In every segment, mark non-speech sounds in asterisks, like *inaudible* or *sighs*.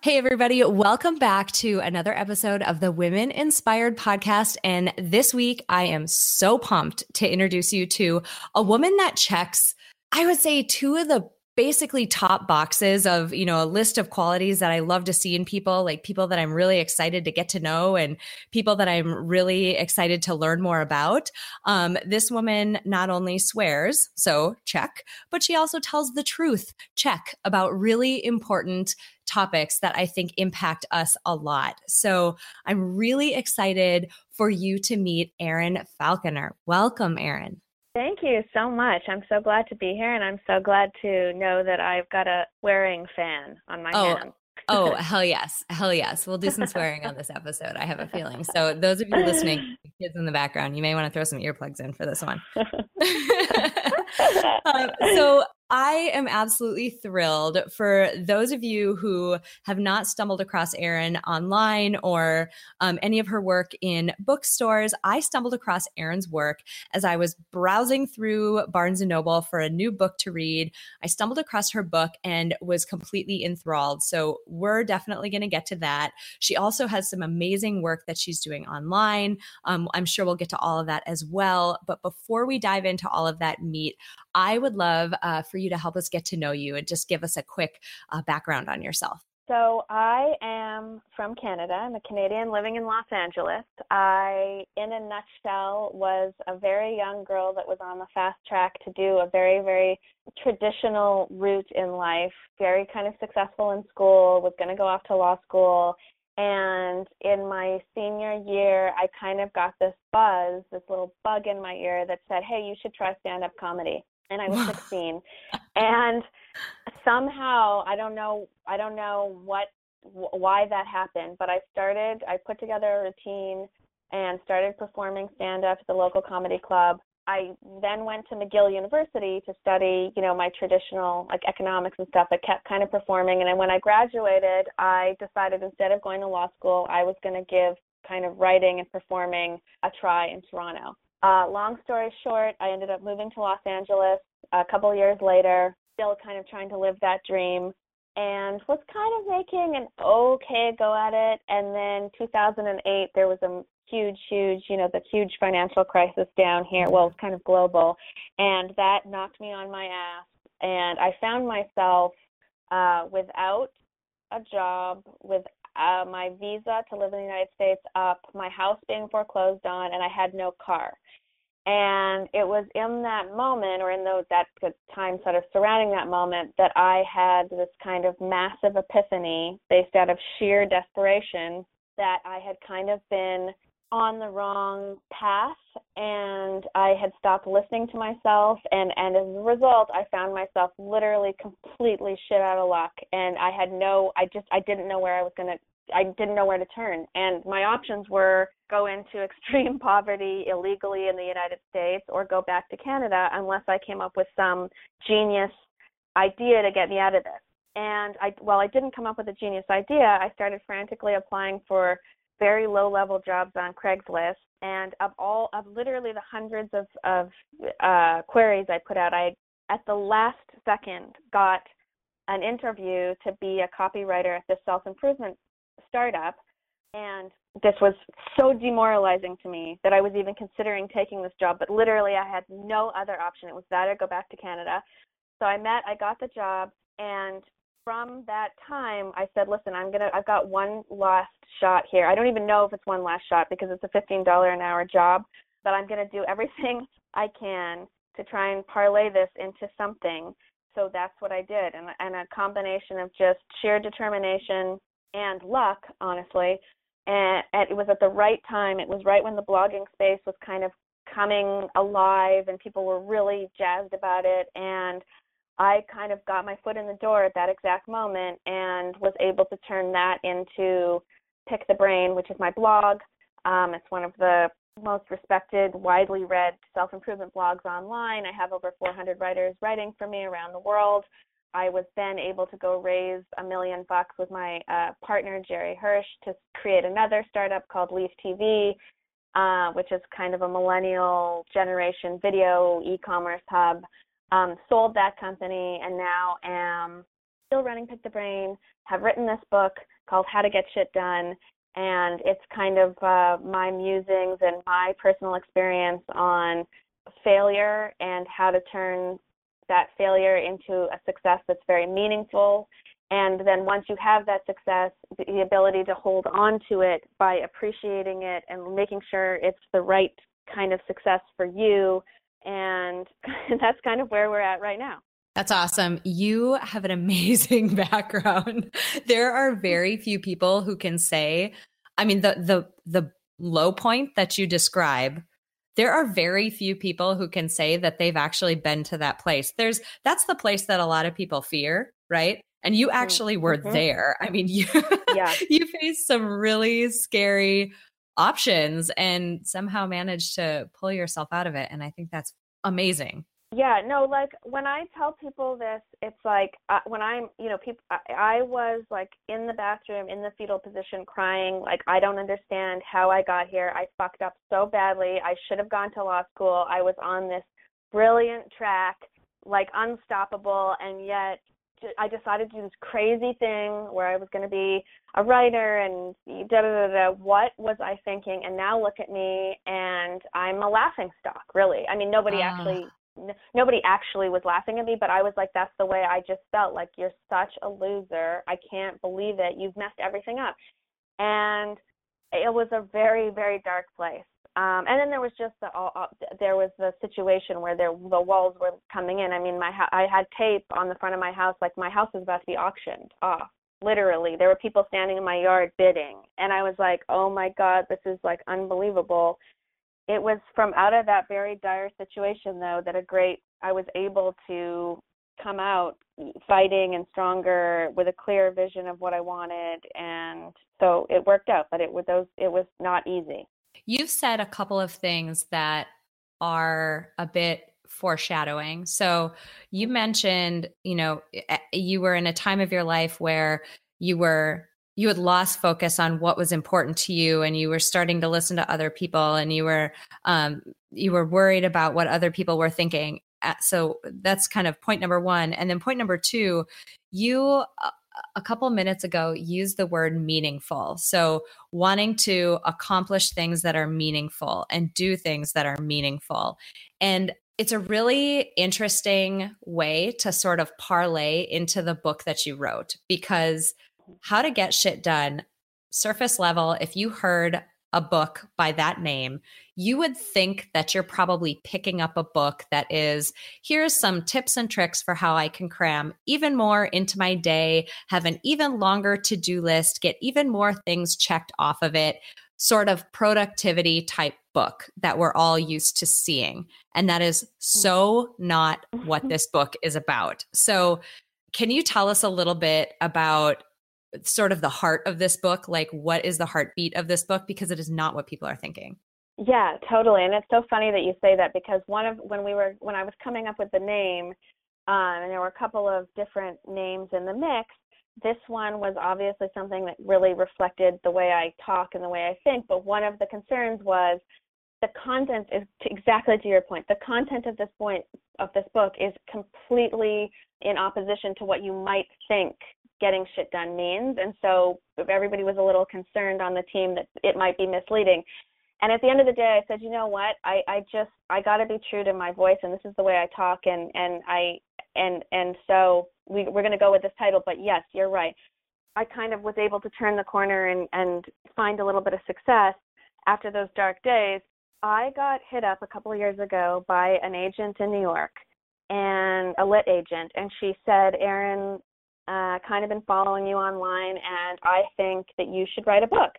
Hey, everybody, welcome back to another episode of the Women Inspired Podcast. And this week, I am so pumped to introduce you to a woman that checks, I would say, two of the basically top boxes of you know a list of qualities that i love to see in people like people that i'm really excited to get to know and people that i'm really excited to learn more about. Um, this woman not only swears so check but she also tells the truth. Check about really important topics that i think impact us a lot so i'm really excited for you to meet erin falconer welcome erin Thank you so much. I'm so glad to be here, and I'm so glad to know that I've got a swearing fan on my oh. hand. oh, *laughs* hell yes. Hell yes. We'll do some swearing on this episode. I have a feeling. So, those of you listening, *laughs* kids in the background, you may want to throw some earplugs in for this one. *laughs* um, so, I am absolutely thrilled for those of you who have not stumbled across Erin online or um, any of her work in bookstores. I stumbled across Erin's work as I was browsing through Barnes and Noble for a new book to read. I stumbled across her book and was completely enthralled. So we're definitely going to get to that. She also has some amazing work that she's doing online. Um, I'm sure we'll get to all of that as well. But before we dive into all of that meat, I would love uh, for you to help us get to know you and just give us a quick uh, background on yourself. So I am from Canada. I'm a Canadian living in Los Angeles. I, in a nutshell, was a very young girl that was on the fast track to do a very, very traditional route in life. Very kind of successful in school. Was going to go off to law school. And in my senior year, I kind of got this buzz, this little bug in my ear that said, "Hey, you should try stand-up comedy." And I was 16. *laughs* and somehow I don't know I don't know what why that happened, but I started I put together a routine and started performing stand up at the local comedy club. I then went to McGill University to study, you know, my traditional like economics and stuff. I kept kind of performing and then when I graduated, I decided instead of going to law school, I was going to give kind of writing and performing a try in Toronto. Uh, long story short, I ended up moving to Los Angeles a couple years later, still kind of trying to live that dream, and was kind of making an okay go at it. And then 2008, there was a huge, huge, you know, the huge financial crisis down here. Well, kind of global, and that knocked me on my ass. And I found myself uh, without a job, with uh, my visa to live in the United States up, my house being foreclosed on, and I had no car. And it was in that moment, or in the, that time sort of surrounding that moment, that I had this kind of massive epiphany based out of sheer desperation that I had kind of been on the wrong path and I had stopped listening to myself and and as a result I found myself literally completely shit out of luck and I had no I just I didn't know where I was going to I didn't know where to turn. And my options were go into *laughs* extreme poverty illegally in the United States or go back to Canada unless I came up with some genius idea to get me out of this. And I, while I didn't come up with a genius idea, I started frantically applying for very low level jobs on Craigslist. And of all, of literally the hundreds of, of uh, queries I put out, I, at the last second, got an interview to be a copywriter at this self improvement startup. And this was so demoralizing to me that I was even considering taking this job. But literally, I had no other option. It was that or go back to Canada. So I met, I got the job, and from that time, I said, "Listen, I'm gonna. I've got one last shot here. I don't even know if it's one last shot because it's a $15 an hour job, but I'm gonna do everything *laughs* I can to try and parlay this into something." So that's what I did, and, and a combination of just sheer determination, and luck, honestly. And, and it was at the right time. It was right when the blogging space was kind of coming alive and people were really jazzed about it. And I kind of got my foot in the door at that exact moment and was able to turn that into Pick the Brain, which is my blog. Um, it's one of the most respected, widely read self improvement blogs online. I have over 400 writers writing for me around the world. I was then able to go raise a million bucks with my uh, partner, Jerry Hirsch, to create another startup called Leaf TV, uh, which is kind of a millennial generation video e commerce hub. Um, sold that company and now am still running Pick the Brain, have written this book called How to Get Shit Done. And it's kind of uh, my musings and my personal experience on failure and how to turn that failure into a success that's very meaningful. And then once you have that success, the ability to hold on to it by appreciating it and making sure it's the right kind of success for you. And *laughs* that's kind of where we're at right now. That's awesome. You have an amazing *laughs* background. There are very few people who can say, I mean, the the the low point that you describe, there are very few people who can say that they've actually been to that place. There's that's the place that a lot of people fear, right? And you mm-hmm. actually were mm-hmm. there. I mean, you yeah. *laughs* you faced some really scary options and somehow managed to pull yourself out of it and I think that's amazing. Yeah, no, like when I tell people this, it's like uh, when I'm, you know, people. I, I was like in the bathroom in the fetal position, crying. Like I don't understand how I got here. I fucked up so badly. I should have gone to law school. I was on this brilliant track, like unstoppable, and yet I decided to do this crazy thing where I was going to be a writer and da da da da. What was I thinking? And now look at me, and I'm a laughing stock. Really, I mean, nobody uh. actually nobody actually was laughing at me, but I was like, that's the way I just felt. Like you're such a loser. I can't believe it. You've messed everything up, and it was a very very dark place. Um, and then there was just the uh, there was the situation where there the walls were coming in. I mean, my I had tape on the front of my house, like my house was about to be auctioned off. Literally, there were people standing in my yard bidding, and I was like, "Oh my God, this is like unbelievable." It was from out of that very dire situation though that a great I was able to come out fighting and stronger with a clear vision of what I wanted and so it worked out but it was those it was not easy. You've said a couple of things that are a bit foreshadowing. So you mentioned, you know, you were in a time of your life where you were you had lost focus on what was important to you and you were starting to listen to other people and you were um, you were worried about what other people were thinking uh, so that's kind of point number one and then point number two you uh, a couple minutes ago used the word meaningful. So, wanting to accomplish things that are meaningful and do things that are meaningful. And it's a really interesting way to sort of parlay into the book that you wrote because how to Get Shit Done, surface level, if you heard a book by that name, you would think that you're probably picking up a book that is here's some tips and tricks for how I can cram even more into my day, have an even longer to do list, get even more things checked off of it, sort of productivity type book that we're all used to seeing. And that is so not what mm-hmm. this book is about. So, can you tell us a little bit about sort of the heart of this book like what is the heartbeat of this book? Because it is not what people are thinking. Yeah totally. And it's so funny that you say that because one of when we were when i was coming up with the name um, and there were a couple of different names in the mix this one was obviously something that really reflected the way i talk and the way i think. But one of the concerns was the content is exactly to your point the content of this point of this book is completely in opposition to what you might think getting shit done means. And so everybody was a little concerned on the team that it might be misleading. And at the end of the day, I said, you know what? I, I just I got to be true to my voice, and this is the way I talk, and and I and and so we we're going to go with this title. But yes, you're right. I kind of was able to turn the corner and and find a little bit of success after those dark days. I got hit up a couple of years ago by an agent in New York and a lit agent, and she said, Erin, uh, kind of been following you online, and I think that you should write a book.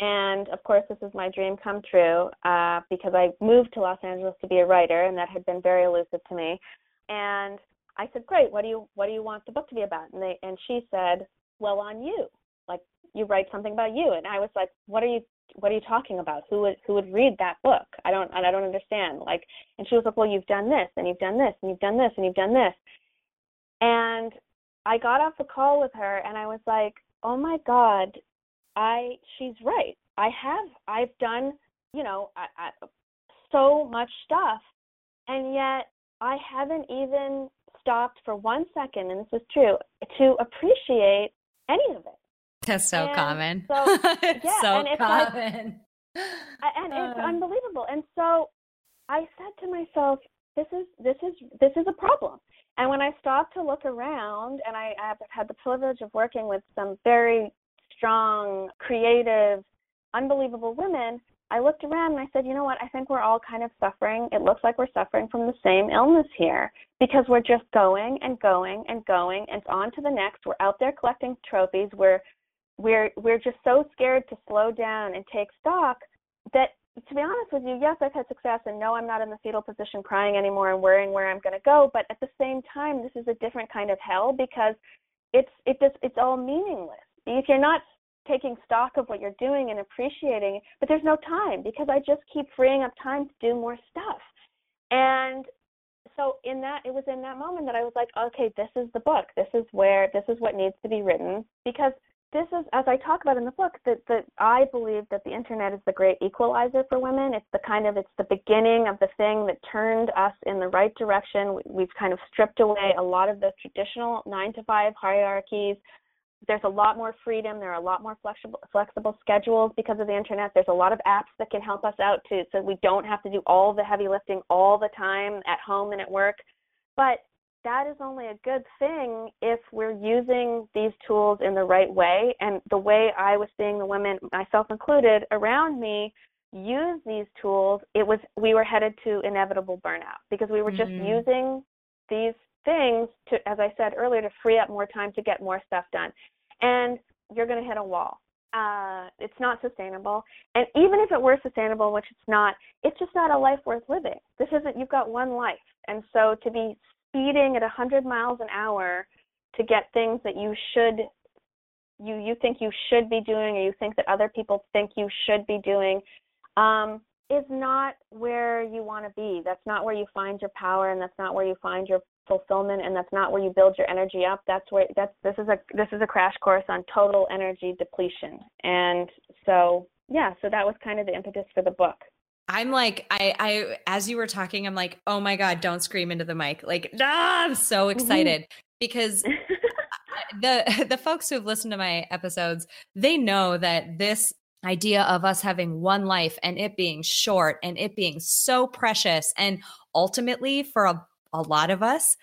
And of course, this is my dream come true uh, because I moved to Los Angeles to be a writer, and that had been very elusive to me. And I said, "Great. What do you What do you want the book to be about?" And they and she said, "Well, on you. Like you write something about you." And I was like, "What are you what are you talking about? Who would who would read that book? I don't I don't understand. Like and she was like, Well, you've done this and you've done this and you've done this and you've done this. And I got off the call with her and I was like, Oh my God, I she's right. I have I've done, you know, I, I, so much stuff and yet I haven't even stopped for one second, and this is true, to appreciate any of it. That's so and common. So, *laughs* yeah, so and it's common. Like, and it's Uh. unbelievable. And so I said to myself, this is this is this is a problem. And when I stopped to look around, and I, I have had the privilege of working with some very strong, creative, unbelievable women, I looked around and I said, you know what? I think we're all kind of suffering. It looks like we're suffering from the same illness here because we're just going and going and going and on to the next. We're out there collecting trophies. We're we're we're just so scared to slow down and take stock that to be honest with you, yes, I've had success and no, I'm not in the fetal position crying anymore and worrying where I'm going to go, but at the same time, this is a different kind of hell because it's it just it's all meaningless. If you're not taking stock of what you're doing and appreciating, it, but there's no time because I just keep freeing up time to do more stuff. And so in that it was in that moment that I was like, okay, this is the book. This is where this is what needs to be written because this is as I talk about in the book that that I believe that the internet is the great equalizer for women. It's the kind of it's the beginning of the thing that turned us in the right direction. We've kind of stripped away a lot of the traditional 9 to 5 hierarchies there's a lot more freedom. There are a lot more flexible flexible schedules because of the internet. There's a lot of apps that can help us out too, so we don't have to do all the heavy lifting all the time at home and at work. But that is only a good thing if we're using these tools in the right way. And the way I was seeing the women, myself included, around me use these tools, it was we were headed to inevitable burnout because we were just Mhm. using these things to, as I said earlier, to free up more time to get more stuff done. And you're going to hit a wall. Uh, it's not sustainable. And even if it were sustainable, which it's not, it's just not a life worth living. This isn't, you've got one life. And so to be speeding at 100 miles an hour to get things that you should, you, you think you should be doing, or you think that other people think you should be doing, um, is not where you want to be. That's not where you find your power, and that's not where you find your fulfillment, and that's not where you build your energy up. That's where that's this is a this is a crash course on total energy depletion. And so yeah, so that was kind of the impetus for the book. I'm like, I, I, as you were talking, I'm like, oh my God, don't scream into the mic. Like, ah, I'm so excited because *laughs* the *laughs* the folks who've listened to my episodes, they know that this idea of us having one life and it being short and it being so precious and ultimately for a, a lot of us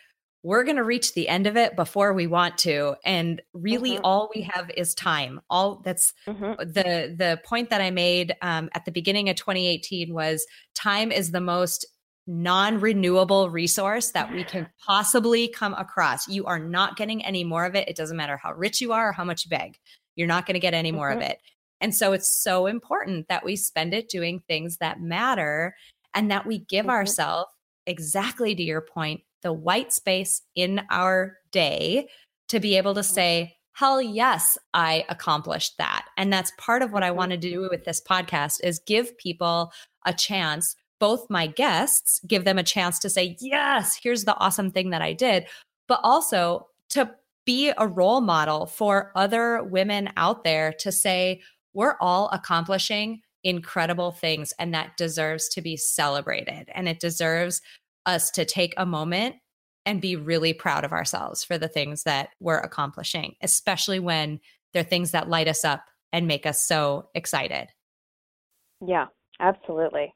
we're going to reach the end of it before we want to and really Mhm. all we have is time all that's Mhm. the the point that i made um, at the beginning of 2018 was time is the most non-renewable resource that we can *sighs* possibly come across you are not getting any more of it it doesn't matter how rich you are or how much you beg you're not going to get any more of Mhm. it and so it's so important that we spend it doing things that matter and that we give Mhm. ourselves exactly to your point the white space in our day to be able to say hell yes i accomplished that and that's part of what i Mhm. want to do with this podcast is give people a chance both my guests give them a chance to say yes here's the awesome thing that i did but also to be a role model for other women out there to say we're all accomplishing incredible things and that deserves to be celebrated and it deserves us to take a moment and be really proud of ourselves for the things that we're accomplishing especially when they're things that light us up and make us so excited Yeah, absolutely.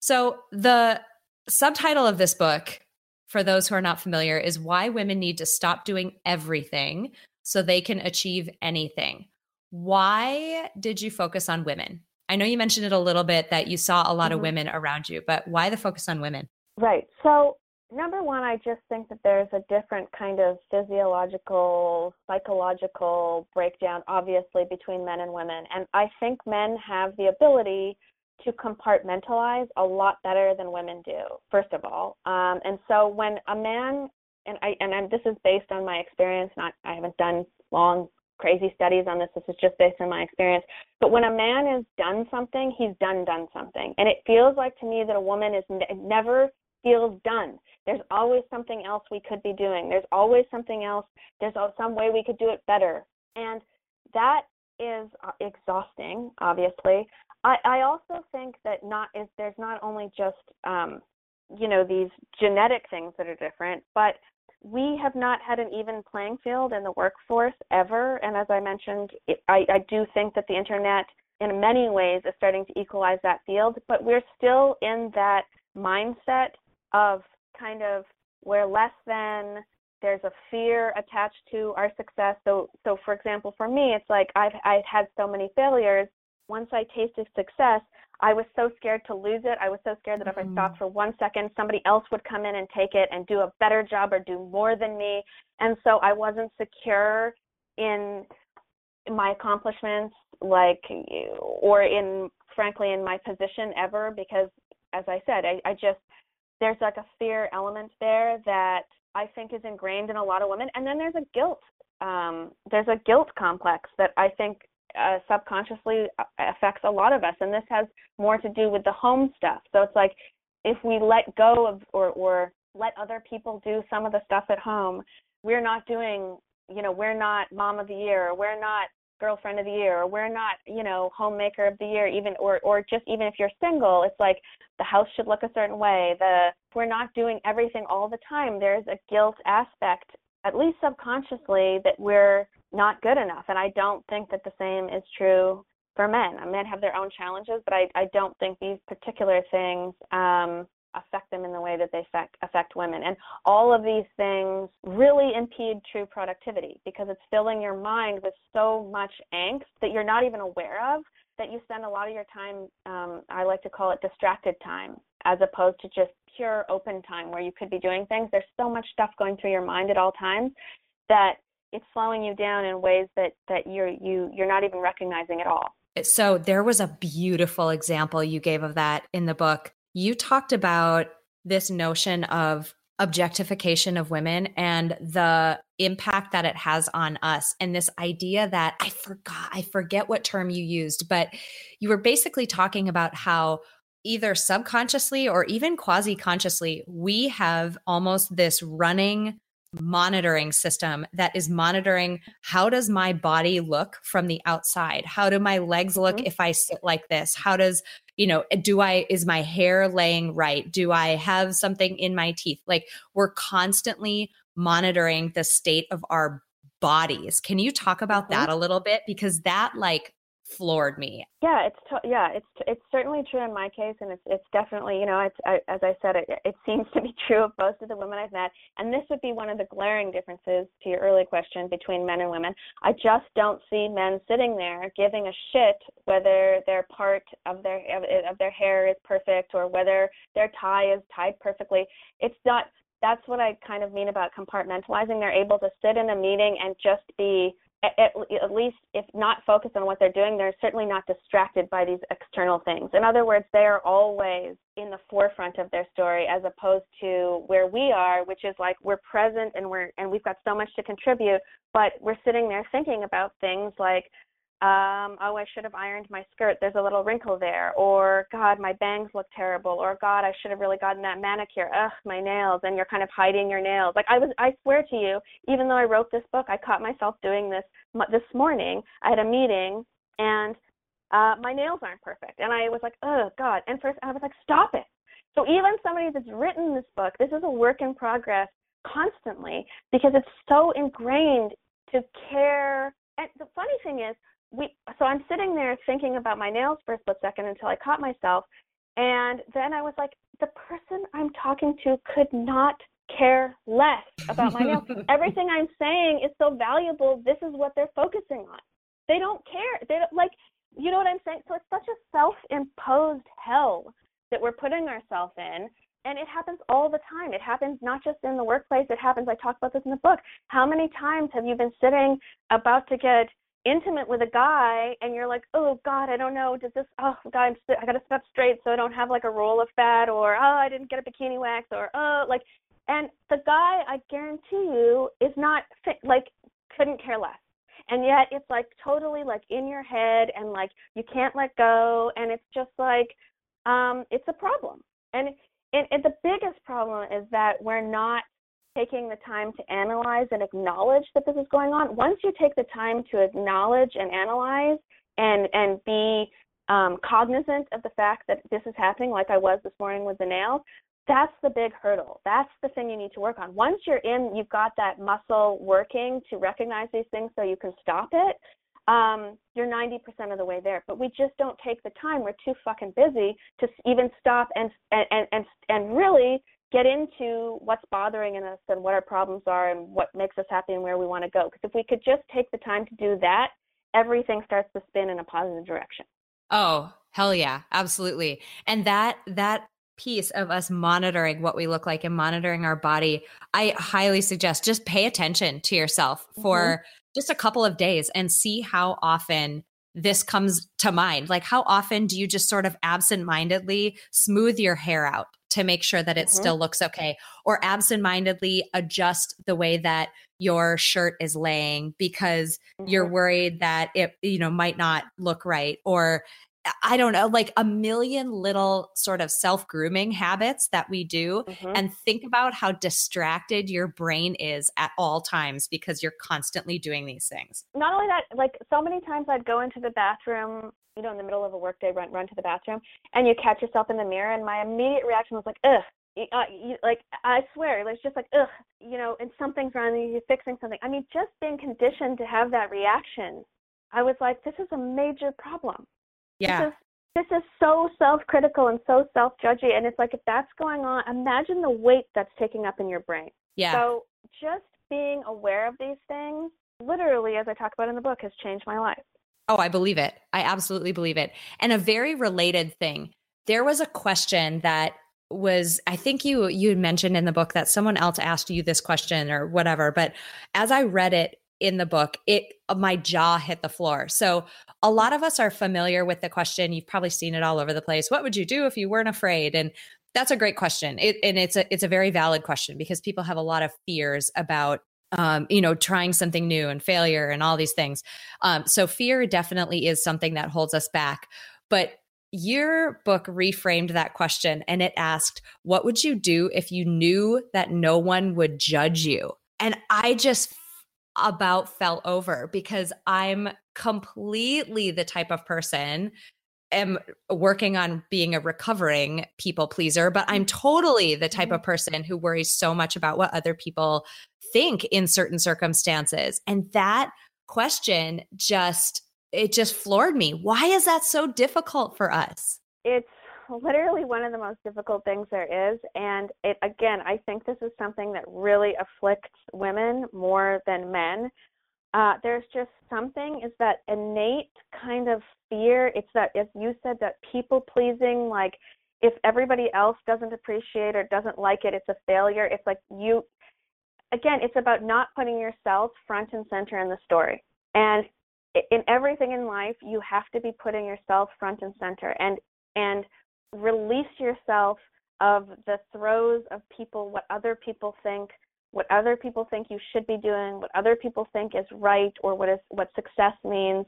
so the subtitle of this book for those who are not familiar is why women need to stop doing everything so they can achieve anything why did you focus on women i know you mentioned it a little bit that you saw a lot of Mhm. women around you but why the focus on women Right. So, number one, I just think that there's a different kind of physiological, psychological breakdown, obviously, between men and women. And I think men have the ability to compartmentalize a lot better than women do, first of all. Um, and so, when a man, and I and I'm, this is based on my experience, not I haven't done long crazy studies on this. This is just based on my experience. But when a man has done something, he's done done something, and it feels like to me that a woman is ne- never feels done. There's always something else we could be doing. There's always something else. There's some way we could do it better, and that is uh, exhausting. Obviously, I, I also think that not is there's not only just um, you know these genetic things that are different, but we have not had an even playing field in the workforce ever. And as I mentioned, it, I, I do think that the internet, in many ways, is starting to equalize that field. But we're still in that mindset of kind of we're less than. There's a fear attached to our success. So, so for example, for me, it's like I've I've had so many failures. Once I tasted success, I was so scared to lose it. I was so scared that if mm-hmm. I stopped for one second, somebody else would come in and take it and do a better job or do more than me. And so I wasn't secure in my accomplishments, like, or in, frankly, in my position ever, because as I said, I, I just, there's like a fear element there that I think is ingrained in a lot of women. And then there's a guilt. Um, there's a guilt complex that I think uh, subconsciously uh, affects a lot of us, and this has more to do with the home stuff. So it's like if we let go of or or let other people do some of the stuff at home, we're not doing. You know, we're not mom of the year, we're not girlfriend of the year, or we're not, you know, homemaker of the year, even or or just even if you're single, it's like the house should look a certain way. The we're not doing everything all the time. There's a guilt aspect, at least subconsciously, that we're not good enough. And I don't think that the same is true for men. Men have their own challenges, but I, I don't think these particular things um, affect them in the way that they affect, affect women. And all of these things really impede true productivity because it's filling your mind with so much angst that you're not even aware of that you spend a lot of your time, um, I like to call it distracted time, as opposed to just pure open time where you could be doing things. There's so much stuff going through your mind at all times that it's slowing you down in ways that that you're you you're not even recognizing at all. So there was a beautiful example you gave of that in the book. You talked about this notion of objectification of women and the impact that it has on us and this idea that I forgot I forget what term you used but you were basically talking about how either subconsciously or even quasi consciously we have almost this running monitoring system that is monitoring how does my body look from the outside? How do my legs look mm-hmm. if i sit like this? How does you know do i is my hair laying right? Do i have something in my teeth? Like we're constantly monitoring the state of our bodies. Can you talk about mm-hmm. that a little bit? Because that like floored me. Yeah, it's t- yeah, it's t- it's certainly true in my case, and it's it's definitely you know it's I, as I said it it seems to be *laughs* true of most of the women I've met, and this would be one of the glaring differences to your early question between men and women. I just don't see men sitting there giving a shit whether their part of their of their hair is perfect or whether their tie is tied perfectly. It's not. That's what I kind of mean about compartmentalizing. They're able to sit in a meeting and just be at, at, least if not focused on what they're doing, they're certainly not distracted by these external things. In other words, they are always in the forefront of their story as opposed to where we are, which is like we're present and we're and we've got so much to contribute, but we're sitting there thinking about things like um, oh, I should have ironed my skirt. There's a little wrinkle there. Or, God, my bangs look terrible. Or, God, I should have really gotten that manicure. Ugh, my nails. And you're kind of hiding your nails. Like, I was, I swear to you, even though I wrote this book, I caught myself doing this this morning. I had a meeting and uh, my nails aren't perfect. And I was like, oh, God. And first, I was like, stop it. So, even somebody that's written this book, this is a work in progress constantly because it's so ingrained to care. And the funny thing is, we so I'm sitting there thinking about my nails for a split second until I caught myself. And then I was like, the person I'm talking to could not care less about my nails. *laughs* Everything I'm saying is so valuable. This is what they're focusing on. They don't care. They don't like you know what I'm saying? So it's such a self-imposed hell that we're putting ourselves in. And it happens all the time. It happens not just in the workplace, it happens. I talk about this in the book. How many times have you been sitting about to get intimate with a guy and you're like, oh God, I don't know, does this? Oh God, I'm st- I got to step straight so I don't have like a roll of fat, or oh, I didn't get a bikini wax, or oh, like, and the guy, I guarantee you, is not fit, like couldn't care less. and yet it's like totally like in your head and like you can't let go and it's just like um it's a problem and and, and the biggest problem is that we're not taking the time to analyze and acknowledge that this is going on once you take the time to acknowledge and analyze and and be um, cognizant of the fact that this is happening like i was this morning with the nails that's the big hurdle. That's the thing you need to work on. Once you're in, you've got that muscle working to recognize these things so you can stop it. Um, you're 90% of the way there, but we just don't take the time. We're too fucking busy to even stop and and and and really get into what's bothering us and what our problems are and what makes us happy and where we want to go. Because if we could just take the time to do that, everything starts to spin in a positive direction. Oh, hell yeah, absolutely. And that that piece of us monitoring what we look like and monitoring our body, I highly suggest just pay attention to yourself for mm-hmm. just a couple of days and see how often this comes to mind. Like, how often do you just sort of absentmindedly smooth your hair out to make sure that it mm-hmm. still looks okay, or absentmindedly adjust the way that your shirt is laying because mm-hmm. you're worried that it, you know, might not look right, or I don't know, like a million little sort of self grooming habits that we do. Mm-hmm. And think about how distracted your brain is at all times because you're constantly doing these things. Not only that, like so many times I'd go into the bathroom, you know, in the middle of a workday, run, run to the bathroom, and you catch yourself in the mirror. And my immediate reaction was like, ugh. Uh, you, like I swear, it's just like ugh, you know, and something's wrong, and you're fixing something. I mean, just being conditioned to have that reaction, I was like, this is a major problem. Yeah. This is, this is so self-critical and so self-judgy and it's like if that's going on imagine the weight that's taking up in your brain. Yeah. So just being aware of these things literally as i talk about in the book has changed my life. Oh i believe it. I absolutely believe it. And a very related thing there was a question that was i think you you mentioned in the book that someone else asked you this question or whatever but as i read it in the book, it uh, my jaw hit the floor. So a lot of us are familiar with the question. You've probably seen it all over the place. What would you do if you weren't afraid? And that's a great question. It, and it's a it's a very valid question because people have a lot of fears about um, you know, trying something new and failure and all these things. Um, so fear definitely is something that holds us back. But your book reframed that question and it asked, What would you do if you knew that no one would judge you? And I just about fell over because I'm completely the type of person am working on being a recovering people pleaser, but I'm mm-hmm. totally the type of mm-hmm. person who worries so much about what other people think in certain circumstances. And that question just it just floored me. Why is that so difficult for us? It's *laughs* literally one of the most difficult things there is. And it, again, I think this is something that really afflicts women more than men. Uh, there's just something is that innate kind of fear. It's that, as you said, that people pleasing, like if everybody else doesn't appreciate or doesn't like it, it's a failure. It's like you, again, it's about not putting yourself front and center in the story. And in everything in life, you have to be putting yourself front and center. And and release yourself of the throes of people, what other people think, what other people think you should be doing, what other people think is right, or what is what success means.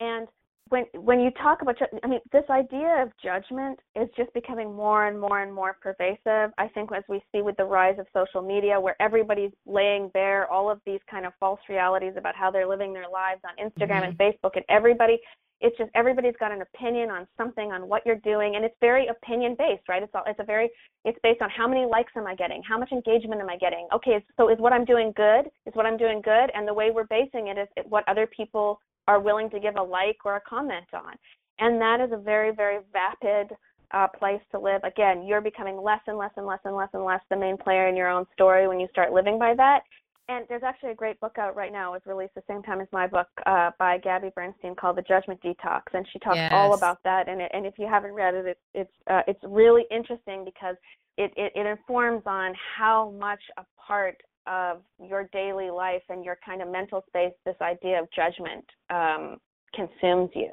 And when when you talk about i mean this idea of judgment is just becoming more and more and more pervasive i think as we see with the rise of social media where everybody's laying bare all of these kind of false realities about how they're living their lives on instagram mm-hmm. and facebook and everybody it's just everybody's got an opinion on something on what you're doing and it's very opinion based right it's all it's a very it's based on how many likes am i getting how much engagement am i getting okay so is what i'm doing good is what i'm doing good and the way we're basing it is what other people are willing to give a like or a comment on. And that is a very, very vapid uh, place to live. Again, you're becoming less and less and less and less and less the main player in your own story when you start living by that. And there's actually a great book out right now. It was released the same time as my book uh, by Gabby Bernstein called The Judgment Detox, and she talks yes. all about that. And it, and if you haven't read it, it it's uh, it's really interesting because it, it it informs on how much a part of your daily life and your kind of mental space, this idea of judgment um, consumes you.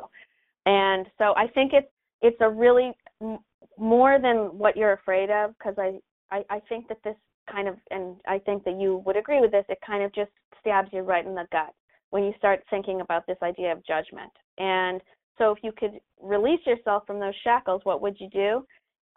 And so I think it's it's a really m- more than what you're afraid of because I, I I think that this kind of and I think that you would agree with this. It kind of just stabs you right in the gut when you start thinking about this idea of judgment. And so, if you could release yourself from those shackles, what would you do?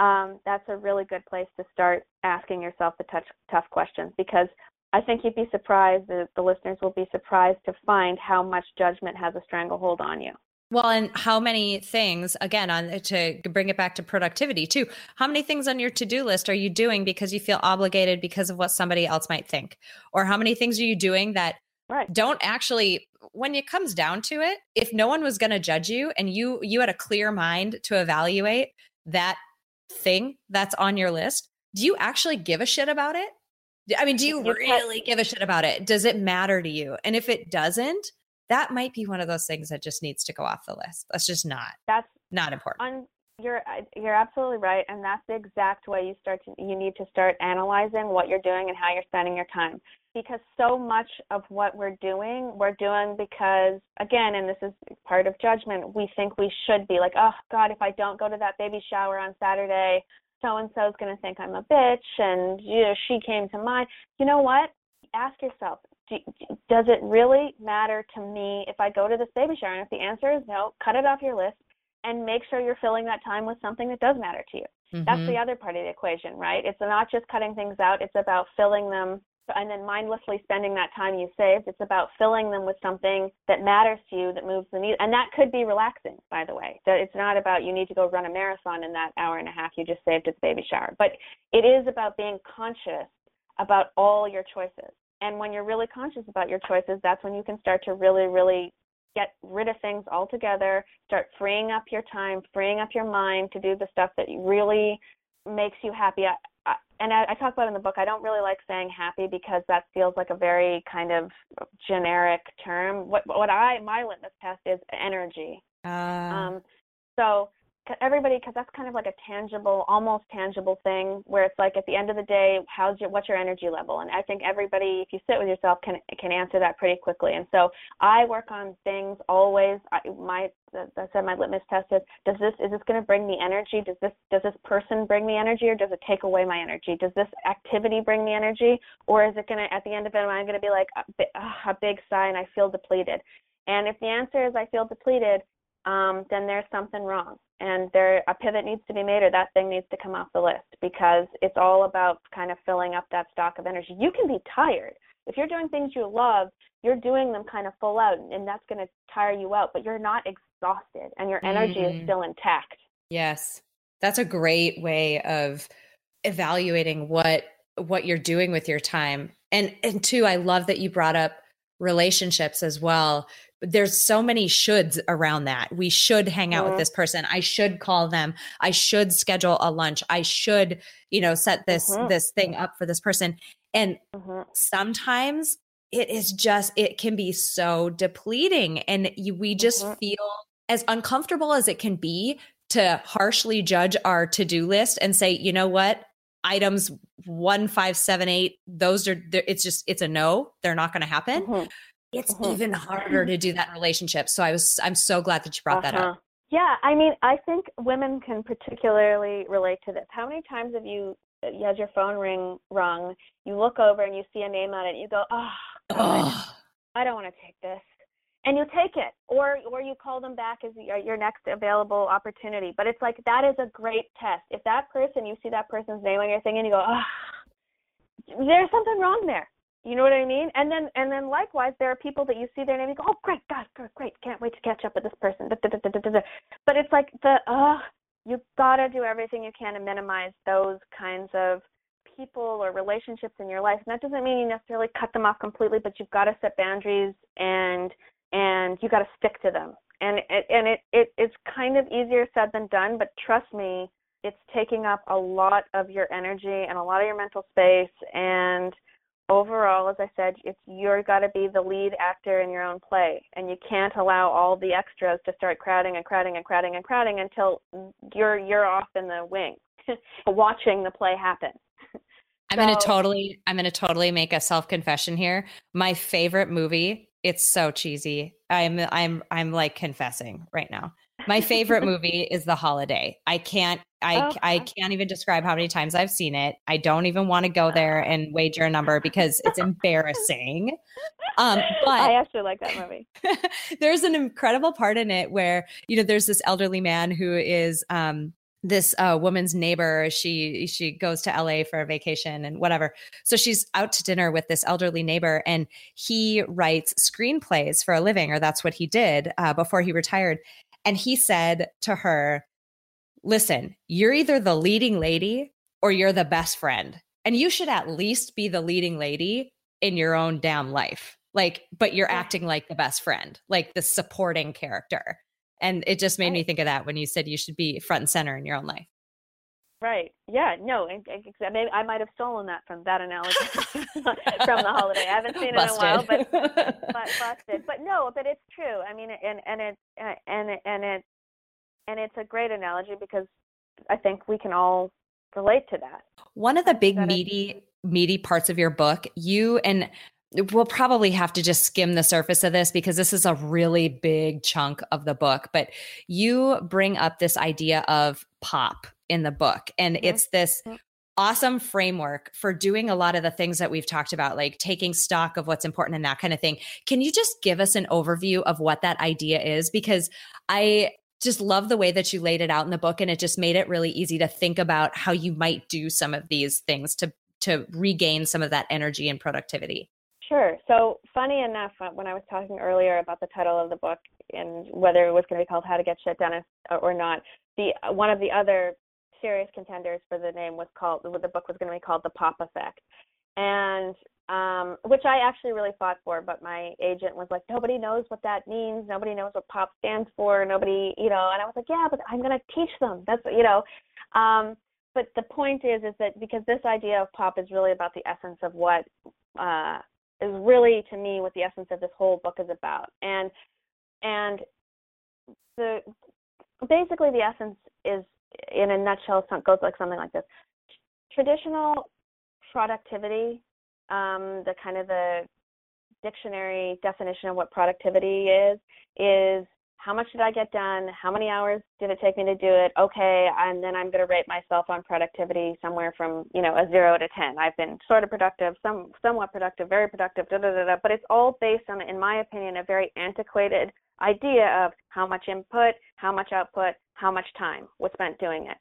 Um, that's a really good place to start asking yourself the touch, tough questions because I think you'd be surprised, the, the listeners will be surprised to find how much judgment has a stranglehold on you. Well, and how many things, again, on to bring it back to productivity too, how many things on your to do list are you doing because you feel obligated because of what somebody else might think? Or how many things are you doing that right. don't actually, when it comes down to it, if no one was going to judge you and you, you had a clear mind to evaluate that thing that's on your list, do you actually give a shit about it? I mean, do you, you really give a shit about it? Does it matter to you? And if it doesn't, that might be one of those things that just needs to go off the list. That's just not. That's not important. On, you're you're absolutely right, and that's the exact way you start to you need to start analyzing what you're doing and how you're spending your time. Because so much of what we're doing, we're doing because again, and this is part of judgment. We think we should be like, oh God, if I don't go to that baby shower on Saturday, so and so is going to think I'm a bitch, and you know she came to mind. You know what? Ask yourself, does it really matter to me if I go to this baby shower? And if the answer is no, cut it off your list and make sure you're filling that time with something that does matter to you. Mm-hmm. That's the other part of the equation, right? It's not just cutting things out, it's about filling them and then mindlessly spending that time you saved. It's about filling them with something that matters to you, that moves the needle. And that could be relaxing, by the way. That it's not about you need to go run a marathon in that hour and a half you just saved at the baby shower. But it is about being conscious about all your choices. And when you're really conscious about your choices, that's when you can start to really, really get rid of things altogether, start freeing up your time, freeing up your mind to do the stuff that really makes you happy. I, I, and I, I talk about in the book, I don't really like saying happy because that feels like a very kind of generic term. What what I my litmus test is energy. Uh. Um, so everybody because that's kind of like a tangible almost tangible thing where it's like at the end of the day how's your what's your energy level? And i think everybody if you sit with yourself can can answer that pretty quickly. And so i work on things always. I, my I said my litmus test is does this is this going to bring me energy? Does this does this person bring me energy or does it take away my energy? Does this activity bring me energy? Or is it going to at the end of it am i going to be like a, a big sigh and i feel depleted? And if the answer is i feel depleted um, then there's something wrong and there a pivot needs to be made or that thing needs to come off the list because it's all about kind of filling up that stock of energy. You can be tired. If you're doing things you love, you're doing them kind of full out and that's going to tire you out, but you're not exhausted and your energy mm-hmm. is still intact. Yes. That's a great way of evaluating what what you're doing with your time. And and two, I love that you brought up relationships as well there's so many shoulds around that. We should hang out with mm-hmm. this person. I should call them. I should schedule a lunch. I should, you know, set this mm-hmm. this thing up for this person. And mm-hmm. sometimes it is just it can be so depleting and you, we just mm-hmm. feel as uncomfortable as it can be to harshly judge our to-do list and say, "You know what? Items 1578, those are it's just it's a no. They're not going to happen." It's mm-hmm. even harder to do that in relationships. So I was I'm so glad that you brought uh-huh. that up. Uh-huh. Yeah, I mean, I think women can particularly relate to this. How many times have you you had your phone ring rung, you look over and you see a name on it, and you go, "Oh, God, I don't want to take this." And you take it, or or you call them back as your, your next available opportunity. But it's like that is a great test. If that person, you see that person's name on your thing, and you go, "Oh, there's something wrong there." You know what I mean? And then and then likewise, there are people that you see their name and you go, oh great, God, great, can't wait to catch up with this person. But it's like the uh you gotta do everything you can to minimize those kinds of people or relationships in your life. And that doesn't mean you necessarily cut them off completely, but you've got to set boundaries and and you got to stick to them. And it, and it, it it's kind of easier said than done, but trust me, it's taking up a lot of your energy and a lot of your mental space and overall, as I said, it's you're got to be the lead actor in your own play, and you can't allow all the extras to start crowding and crowding and crowding and crowding until you're you're off in the wing, *laughs* watching the play happen. I'm so, gonna totally, I'm gonna totally make a self confession here. My favorite movie. It's so cheesy. I'm, I'm, I'm like confessing right now. My favorite *laughs* movie is The Holiday. I can't I, oh. I can't even describe how many times I've seen it. I don't even want to go there and wager a number because it's embarrassing. Um, but I actually like that movie. *laughs* there's an incredible part in it where, you know, there's this elderly man who is um, this uh, woman's neighbor she she goes to LA for a vacation and whatever so she's out to dinner with this elderly neighbor and he writes screenplays for a living or that's what he did uh, before he retired and he said to her listen you're either the leading lady or you're the best friend and you should at least be the leading lady in your own damn life like but you're acting like the best friend like the supporting character and it just made right. me think of that when you said you should be front and center in your own life. Right. Yeah. No. Maybe I might have stolen that from that analogy *laughs* from the holiday. I haven't seen it in a while, but but *laughs* busted. But no. But it's true. I mean, and and it and it and it and it's a great analogy because I think we can all relate to that. One of the big meaty meaty parts of your book, you and we'll probably have to just skim the surface of this because this is a really big chunk of the book. But you bring up this idea of pop in the book, and mm-hmm. it's this awesome framework for doing a lot of the things that we've talked about, like taking stock of what's important and that kind of thing. Can you just give us an overview of what that idea is? Because I just love the way that you laid it out in the book and it just made it really easy to think about how you might do some of these things to to regain some of that energy and productivity. Sure. So, funny enough, uh, when I was talking earlier about the title of the book and whether it was going to be called "How to Get Shit Done" or not, the uh, one of the other serious contenders for the name was called the book was going to be called "The Pop Effect," and um, which I actually really fought for, but my agent was like, nobody knows what that means. Nobody knows what pop stands for. Nobody, you know, and I was like, yeah, but I'm going to teach them. That's, you know, um, but the point is, is that because this idea of pop is really about the essence of what uh, is really to me what the essence of this whole book is about. And and the basically the essence is in a nutshell goes like something like this. Traditional productivity, um, the kind of the dictionary definition of what productivity is, is how much did I get done? How many hours did it take me to do it? Okay, and then I'm going to rate myself on productivity somewhere from you know a zero to ten. I've been sort of productive, some somewhat productive, very productive, da da da da. But it's all based on, in my opinion, a very antiquated idea of how much input, how much output, how much time was spent doing it.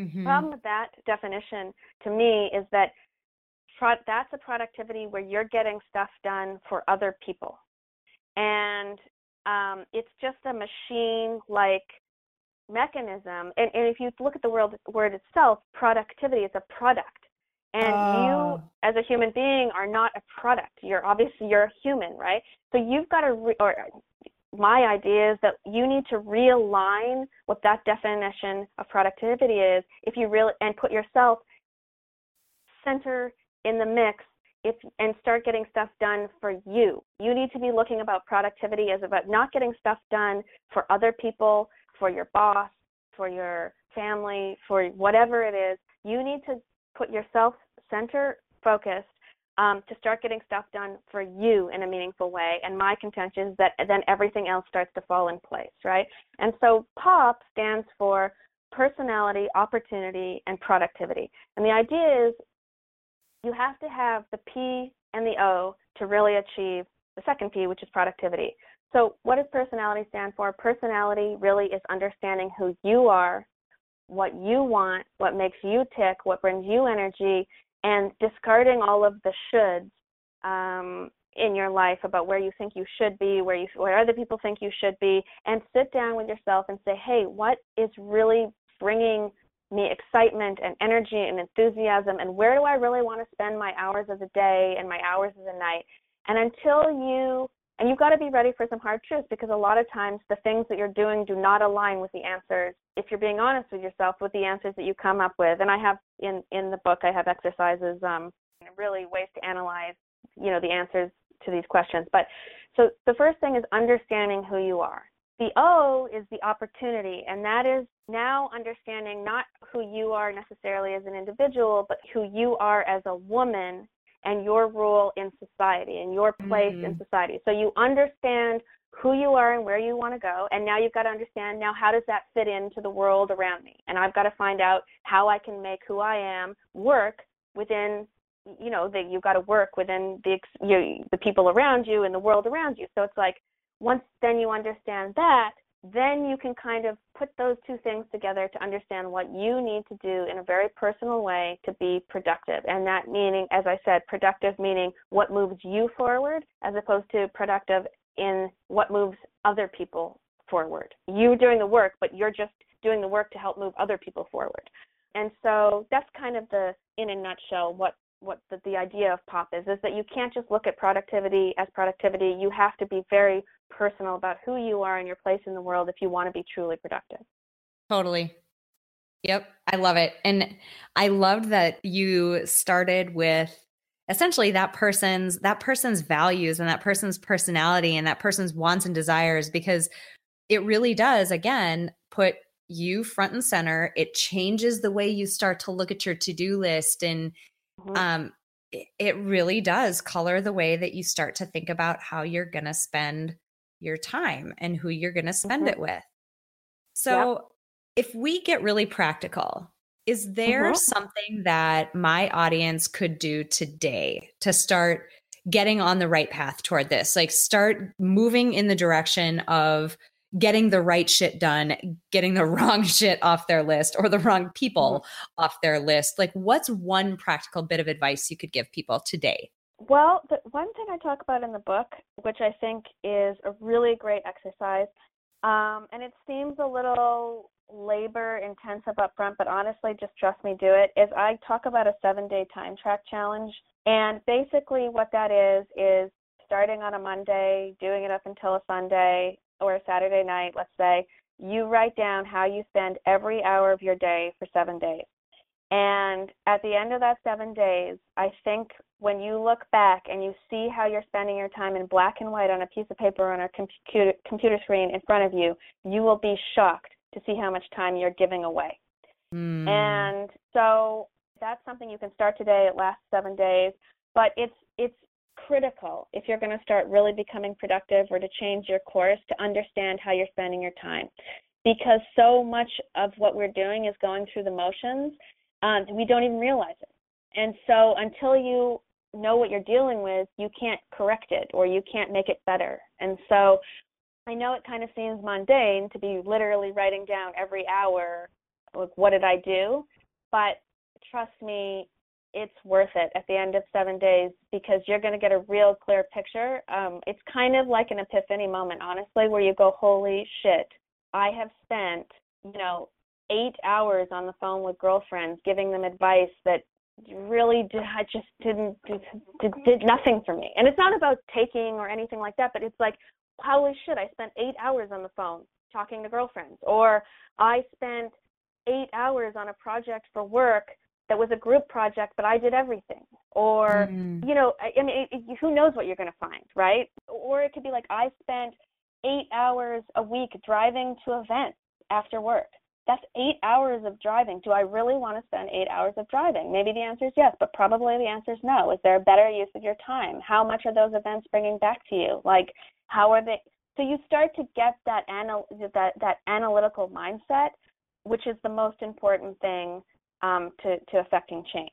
Mm-hmm. Problem with that definition to me is that pro- that's a productivity where you're getting stuff done for other people. And um, it's just a machine like mechanism. And, and if you look at the word, word itself, productivity is a product. And uh. you, ah. as a human being, are not a product. You're obviously you're a human, right? So you've got to, re- or my idea is that you need to realign what that definition of productivity is. If you really and put yourself center in the mix if and start getting stuff done for you. You need to be looking about productivity as about not getting stuff done for other people, for your boss, for your family, for whatever it is. You need to put yourself center focused um, to start getting stuff done for you in a meaningful way. And my contention is that then everything else starts to fall in place, right? And so POP stands for personality, opportunity, and productivity. And the idea is you have to have the P and the O to really achieve the second P, which is productivity. So, what does personality stand for? Personality really is understanding who you are, what you want, what makes you tick, what brings you energy, and discarding all of the shoulds um, in your life about where you think you should be, where you where other people think you should be, and sit down with yourself and say, hey, what is really bringing me excitement and energy and enthusiasm and where do I really want to spend my hours of the day and my hours of the night. And until you and you've got to be ready for some hard truths because a lot of times the things that you're doing do not align with the answers if you're being honest with yourself with the answers that you come up with. And I have in in the book I have exercises um really ways to analyze, you know, the answers to these questions. But so the first thing is understanding who you are. The O is the opportunity, and that is now understanding not who you are necessarily as an individual, but who you are as a woman and your role in society and your place mm-hmm. in society. So you understand who you are and where you want to go. And now you've got to understand now how does that fit into the world around me? And I've got to find out how I can make who I am work within you know that you've got to work within the you, the people around you and the world around you. So it's like once then you understand that, then you can kind of put those two things together to understand what you need to do in a very personal way to be productive. And that meaning, as I said, productive meaning what moves you forward as opposed to productive in what moves other people forward. You doing the work, but you're just doing the work to help move other people forward. And so that's kind of the, in a nutshell, what what the, the idea of pop is is that you can't just look at productivity as productivity. You have to be very personal about who you are and your place in the world if you want to be truly productive. Totally. Yep i love it. And i loved that you started with essentially that person's that person's values and that person's personality and that person's wants and desires because it really does again put you front and center. It changes the way you start to look at your to-do list and mm-hmm. um it, it really does color the way that you start to think about how you're going to spend your time and who you're going to spend mm-hmm. it with so yep. if we get really practical is there mm-hmm. something that my audience could do today to start getting on the right path toward this? Like, start moving in the direction of getting the right shit done, getting the *laughs* wrong shit off their list or the wrong people mm-hmm. off their list. Like, what's one practical bit of advice you could give people today? Well, the one thing I talk about in the book, which I think is a really great exercise, um, and it seems a little labor intensive up front, but honestly, just trust me, do it, is I talk about a seven day time track challenge. And basically, what that is, is starting on a Monday, doing it up until a Sunday or a Saturday night, let's say, you write down how you spend every hour of your day for seven days. And at the end of that seven days, I think when you look back and you see how you're spending your time in black and white on a piece of paper on a computer, computer screen in front of you, you will be shocked to see how much time you're giving away. Mm. And so that's something you can start today. It lasts seven days, but it's it's critical if you're going to start really becoming productive or to change your course to understand how you're spending your time, because so much of what we're doing is going through the motions. Um, we don't even realize it. And so until you know what you're dealing with, you can't correct it or you can't make it better. And so I know it kind of seems mundane to be literally writing down every hour, like, what did I do? But trust me, it's worth it at the end of seven days because you're going to get a real clear picture. Um, it's kind of like an epiphany moment, honestly, where you go, holy shit, I have spent, you know, eight hours on the phone with girlfriends giving them advice that really did, I just didn't did, did, did nothing for me. And it's not about taking or anything like that, but it's like, holy shit, I spent eight hours on the phone talking to girlfriends, or I spent eight hours on a project for work that was a group project, but I did everything. Or, mm. you know, I, I mean, it, it, who knows what you're going to find, right? Or it could be like, I spent eight hours a week driving to events after work. That's eight hours of driving. Do I really want to spend eight hours of driving? Maybe the answer is yes, but probably the answer is no. Is there a better use of your time? How much are those events bringing back to you? Like, how are they so you start to get that anal- that that analytical mindset which is the most important thing um, to to affecting change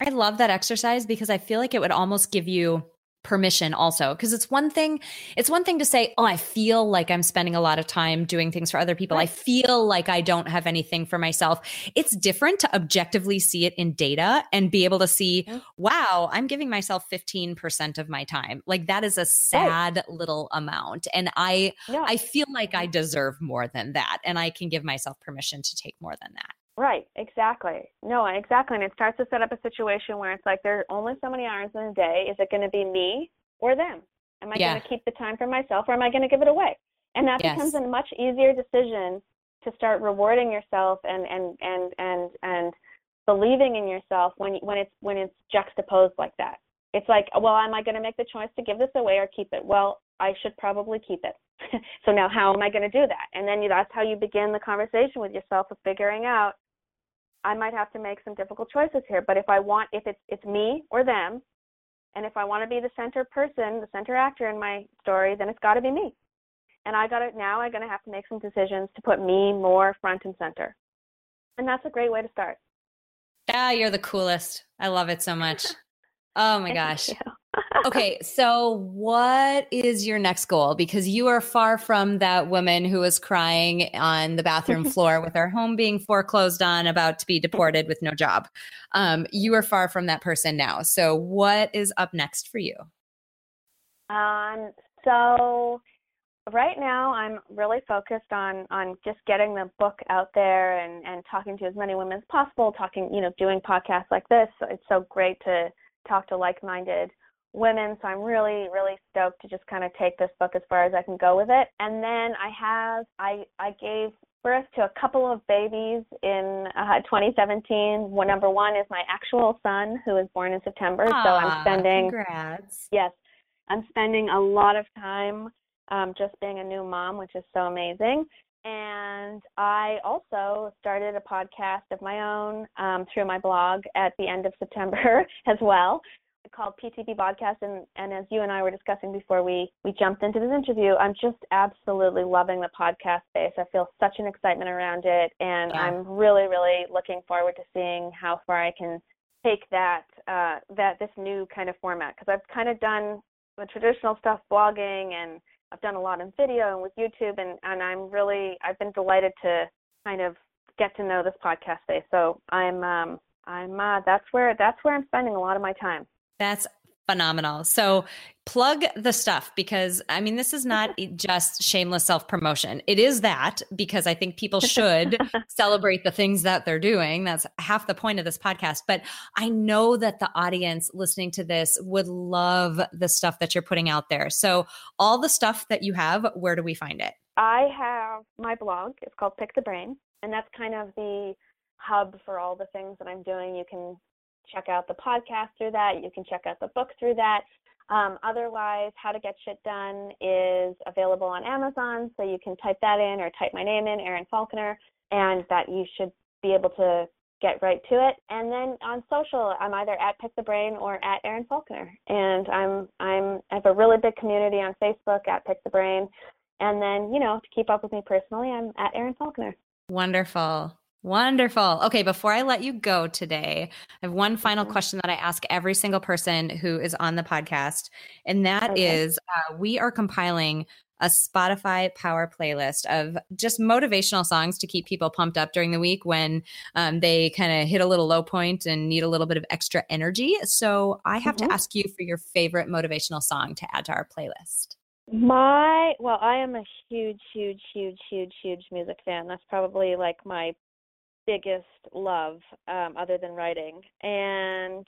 i love that exercise because i feel like it would almost give you permission also because it's one thing it's one thing to say oh i feel like i'm spending a lot of time doing things for other people right. i feel like i don't have anything for myself it's different to objectively see it in data and be able to see yeah. wow i'm giving myself 15% of my time like that is a sad right. little amount and i yeah. i feel like i deserve more than that and i can give myself permission to take more than that Right, exactly. No, exactly. And it starts to set up a situation where it's like there are only so many hours in a day. Is it going to be me or them? Am I yeah. going to keep the time for myself or am I going to give it away? And that yes. becomes a much easier decision to start rewarding yourself and and and and and believing in yourself when when it's when it's juxtaposed like that. It's like, well, am I going to make the choice to give this away or keep it? Well, I should probably keep it. *laughs* so now how am I going to do that? And then you, that's how you begin the conversation with yourself of figuring out I might have to make some difficult choices here. But if I want, if it's it's me or them, and if I want to be the center person, the center actor in my story, then it's got to be me. and I got it now. I'm going to have to make some decisions to put me more front and center, and that's a great way to start. Ah, you're the coolest. I love it so much. Oh my *laughs* gosh. Okay, so what is your next goal? Because you are far from that woman who was crying on the bathroom *laughs* floor with her home being foreclosed on, about to be deported with no job. Um, you are far from that person now. So, what is up next for you? Um, so right now I'm really focused on on just getting the book out there and and talking to as many women as possible, talking, you know, doing podcasts like this. It's so great to talk to like-minded women. So I'm really, really stoked to just kind of take this book as far as I can go with it. And then I have, I, I gave birth to a couple of babies in uh, 2017. One number one is my actual son who was born in September. Aww, so I'm spending, congrats. yes, I'm spending a lot of time um, just being a new mom, which is so amazing. And I also started a podcast of my own um, through my blog at the end of September *laughs* as well, called PTB Podcast. And, and as you and I were discussing before we, we jumped into this interview, I'm just absolutely loving the podcast space. I feel such an excitement around it. And yeah. I'm really, really looking forward to seeing how far I can take that, uh, that this new kind of format. Because I've kind of done the traditional stuff, blogging and I've done a lot in video and with YouTube, and and I'm really I've been delighted to kind of get to know this podcast space. So I'm um I'm uh, that's where that's where I'm spending a lot of my time. That's phenomenal. So plug the stuff because I mean, this is not *laughs* just shameless self promotion. It is that because I think people *laughs* should celebrate the things that they're doing. That's half the point of this podcast. But I know that the audience listening to this would love the stuff that you're putting out there. So, all the stuff that you have, where do we find it? I have my blog. It's called Pick the Brain. And that's kind of the hub for all the things that I'm doing. You can check out the podcast through that. You can check out the book through that. Um, otherwise, How to Get Shit Done is available on Amazon, so you can type that in or type my name in, Erin Falconer, and that you should be able to get right to it. And then on social, I'm either at Pick the Brain or at Erin Falconer, and I'm I'm I have a really big community on Facebook at Pick the Brain, and then you know to keep up with me personally, I'm at Erin Falconer. Wonderful. Wonderful. Okay, before I let you go today, I have one final mm-hmm. question that I ask every single person who is on the podcast. And that okay. is, uh, we are compiling a Spotify power playlist of just motivational songs to keep people pumped up during the week when um, they kind of hit a little low point and need a little bit of extra energy. So I have mm-hmm. to ask you for your favorite motivational song to add to our playlist. My well, I am a huge, huge, huge, huge, huge music fan. That's probably like my biggest love um, other than writing. And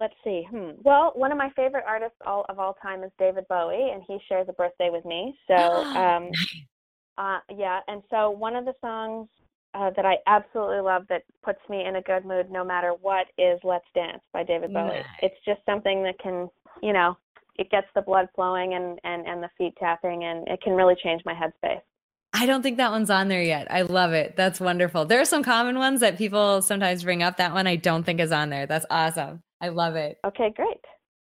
let's see. Hmm. Well, one of my favorite artists all, of all time is David Bowie, and he shares a birthday with me. So, um, uh, yeah. And so one of the songs uh, that I absolutely love that puts me in a good mood no matter what is "Let's Dance" by David Bowie. Nice. It's just something that can, you know, it gets the blood flowing and and and the feet tapping, and it can really change my headspace. I don't think that one's on there yet. I love it. That's wonderful. There are some common ones that people sometimes bring up. That one I don't think is on there. That's awesome. I love it. Okay, great.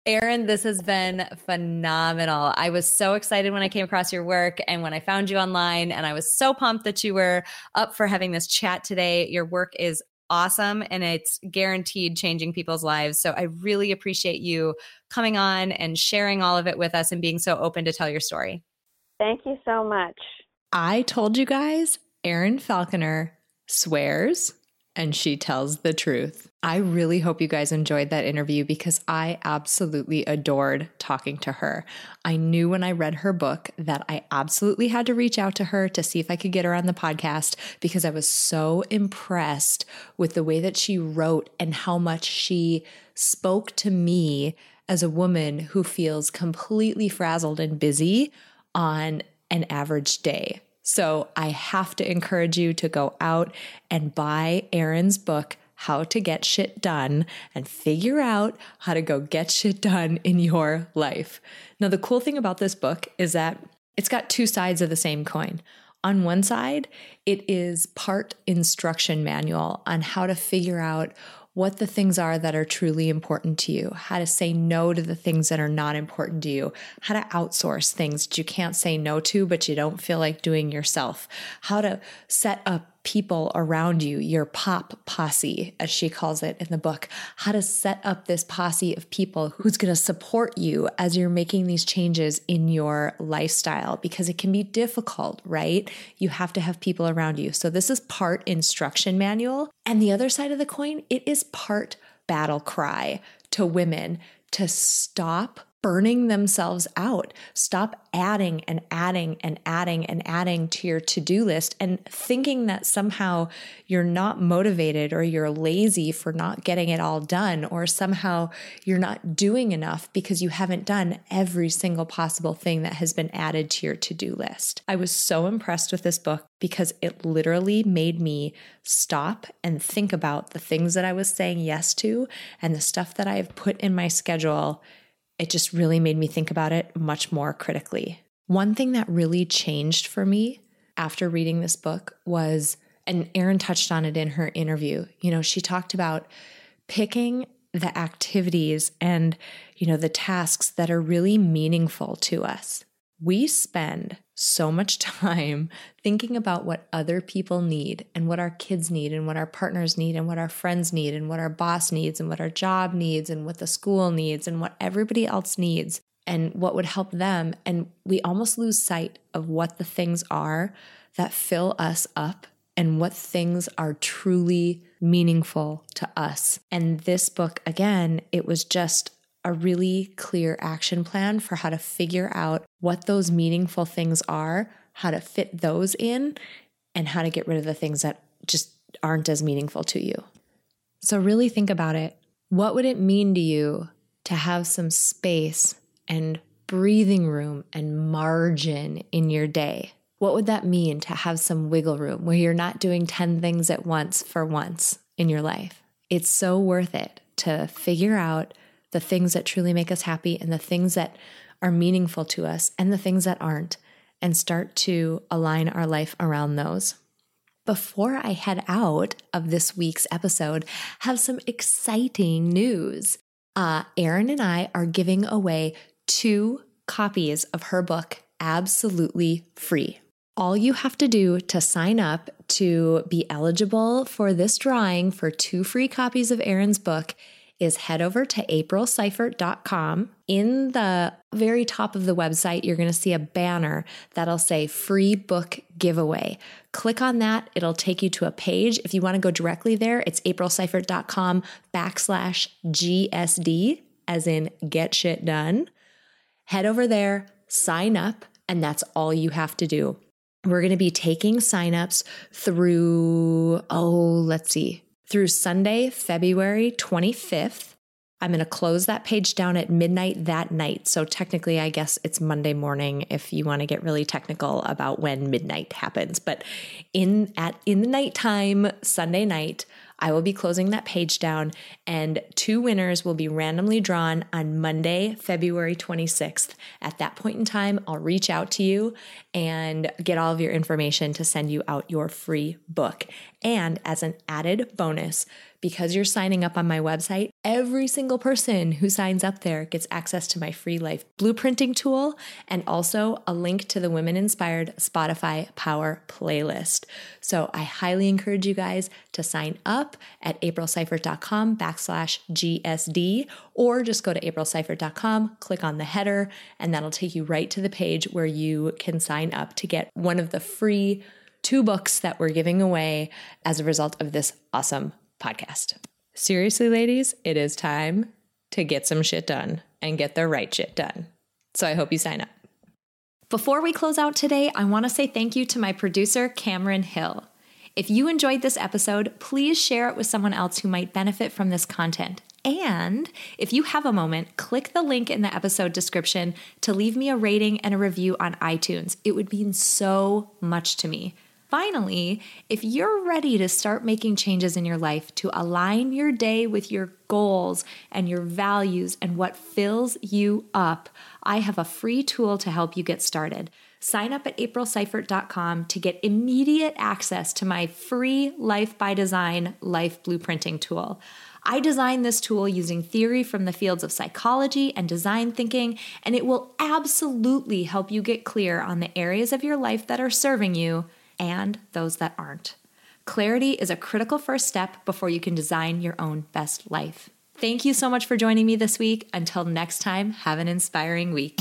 Erin, this has been phenomenal. I was so excited when I came across your work and when I found you online, and I was so pumped that you were up for having this chat today. Your work is awesome and it's guaranteed changing people's lives. So I really appreciate you coming on and sharing all of it with us and being so open to tell your story. Thank you so much. I told you guys, Erin Falconer swears and she tells the truth. I really hope you guys enjoyed that interview because I absolutely adored talking to her. I knew when I read her book that I absolutely had to reach out to her to see if I could get her on the podcast because I was so impressed with the way that she wrote and how much she spoke to me as a woman who feels completely frazzled and busy on an average day. So I have to encourage you to go out and buy Erin's book, How to Get Shit Done, and figure out how to go get shit done in your life. Now, the cool thing about this book is that it's got two sides of the same coin. On one side, it is part instruction manual on how to figure out what the things are that are truly important to you, how to say no to the things that are not important to you, how to outsource things that you can't say no to, but you don't feel like doing yourself, how to set up people around you, your pop posse, as she calls it in the book, how to set up this posse of people who's going to support you as you're making these changes in your lifestyle because it can be difficult, right? You have to have people around you. So, this is part instruction manual. And the other side of the coin, it is part battle cry to women to stop burning themselves out. Stop adding and adding and adding and adding to your to do list and thinking that somehow you're not motivated or you're lazy for not getting it all done or somehow you're not doing enough because you haven't done every single possible thing that has been added to your to do list. I was so impressed with this book because it literally made me stop and think about the things that I was saying yes to and the stuff that I have put in my schedule it just really made me think about it much more critically. One thing that really changed for me after reading this book was, and Erin touched on it in her interview, you know, she talked about picking the activities and, you know, the tasks that are really meaningful to us. We spend so much *laughs* time thinking about what other people need and what our kids need and what our partners need and what our friends need and what our boss needs and what our job needs and what the school needs and what everybody else needs and what would help them. And we almost lose sight of what the things are that fill us up and what things are truly meaningful to us. And this book, again, it was just a really clear action plan for how to figure out what those meaningful things are, how to fit those in, and how to get rid of the things that just aren't as meaningful to you. So, really think about it. What would it mean to you to have some space and breathing room and margin in your day? What would that mean to have some wiggle room where you're not doing 10 things at once for once in your life? It's so worth it to figure out the things that truly make us happy and the things that are meaningful to us and the things that aren't, and start to align our life around those. Before I head out of this week's episode, have some exciting news. Uh, Erin and I are giving away two copies of her book absolutely free. All you have to do to sign up to be eligible for this drawing for two free copies of Erin's book is head over to aprilseifert.com. In the very top of the website, you're going to see a banner that'll say free book giveaway. Click on that. It'll take you to a page. If you want to go directly there, it's aprilseifert.com backslash GSD, as in get shit done. Head over there, sign up, and that's all you have to do. We're going to be taking signups through, oh, let's see, through Sunday, February 25th. I'm going to close that page down at midnight that night. So technically, I guess it's Monday morning if you want to get really technical about when midnight happens. But in at in the nighttime, Sunday night, I will be closing that page down, and two winners will be randomly drawn on Monday, February 26th. At that point in time, I'll reach out to you and get all of your information to send you out your free book. And as an added bonus, because you're signing up on my website, every single person who signs up there gets access to my free life blueprinting tool and also a link to the Women Inspired Spotify Power playlist. So I highly encourage you guys to sign up at aprilseifert.com backslash GSD or just go to aprilseifert.com, click on the header, and that'll take you right to the page where you can sign up to get one of the free two books that we're giving away as a result of this awesome podcast. Seriously, ladies, it is time to get some shit done and get the right shit done. So I hope you sign up. Before we close out today, I want to say thank you to my producer, Cameron Hill. If you enjoyed this episode, please share it with someone else who might benefit from this content. And if you have a moment, click the link in the episode description to leave me a rating and a review on iTunes. It would mean so much to me. Finally, if you're ready to start making changes in your life to align your day with your goals and your values and what fills you up, I have a free tool to help you get started. Sign up at aprilseifert.com to get immediate access to my free Life by Design life blueprinting tool. I designed this tool using theory from the fields of psychology and design thinking, and it will absolutely help you get clear on the areas of your life that are serving you and those that aren't. Clarity is a critical first step before you can design your own best life. Thank you so much for joining me this week. Until next time, have an inspiring week.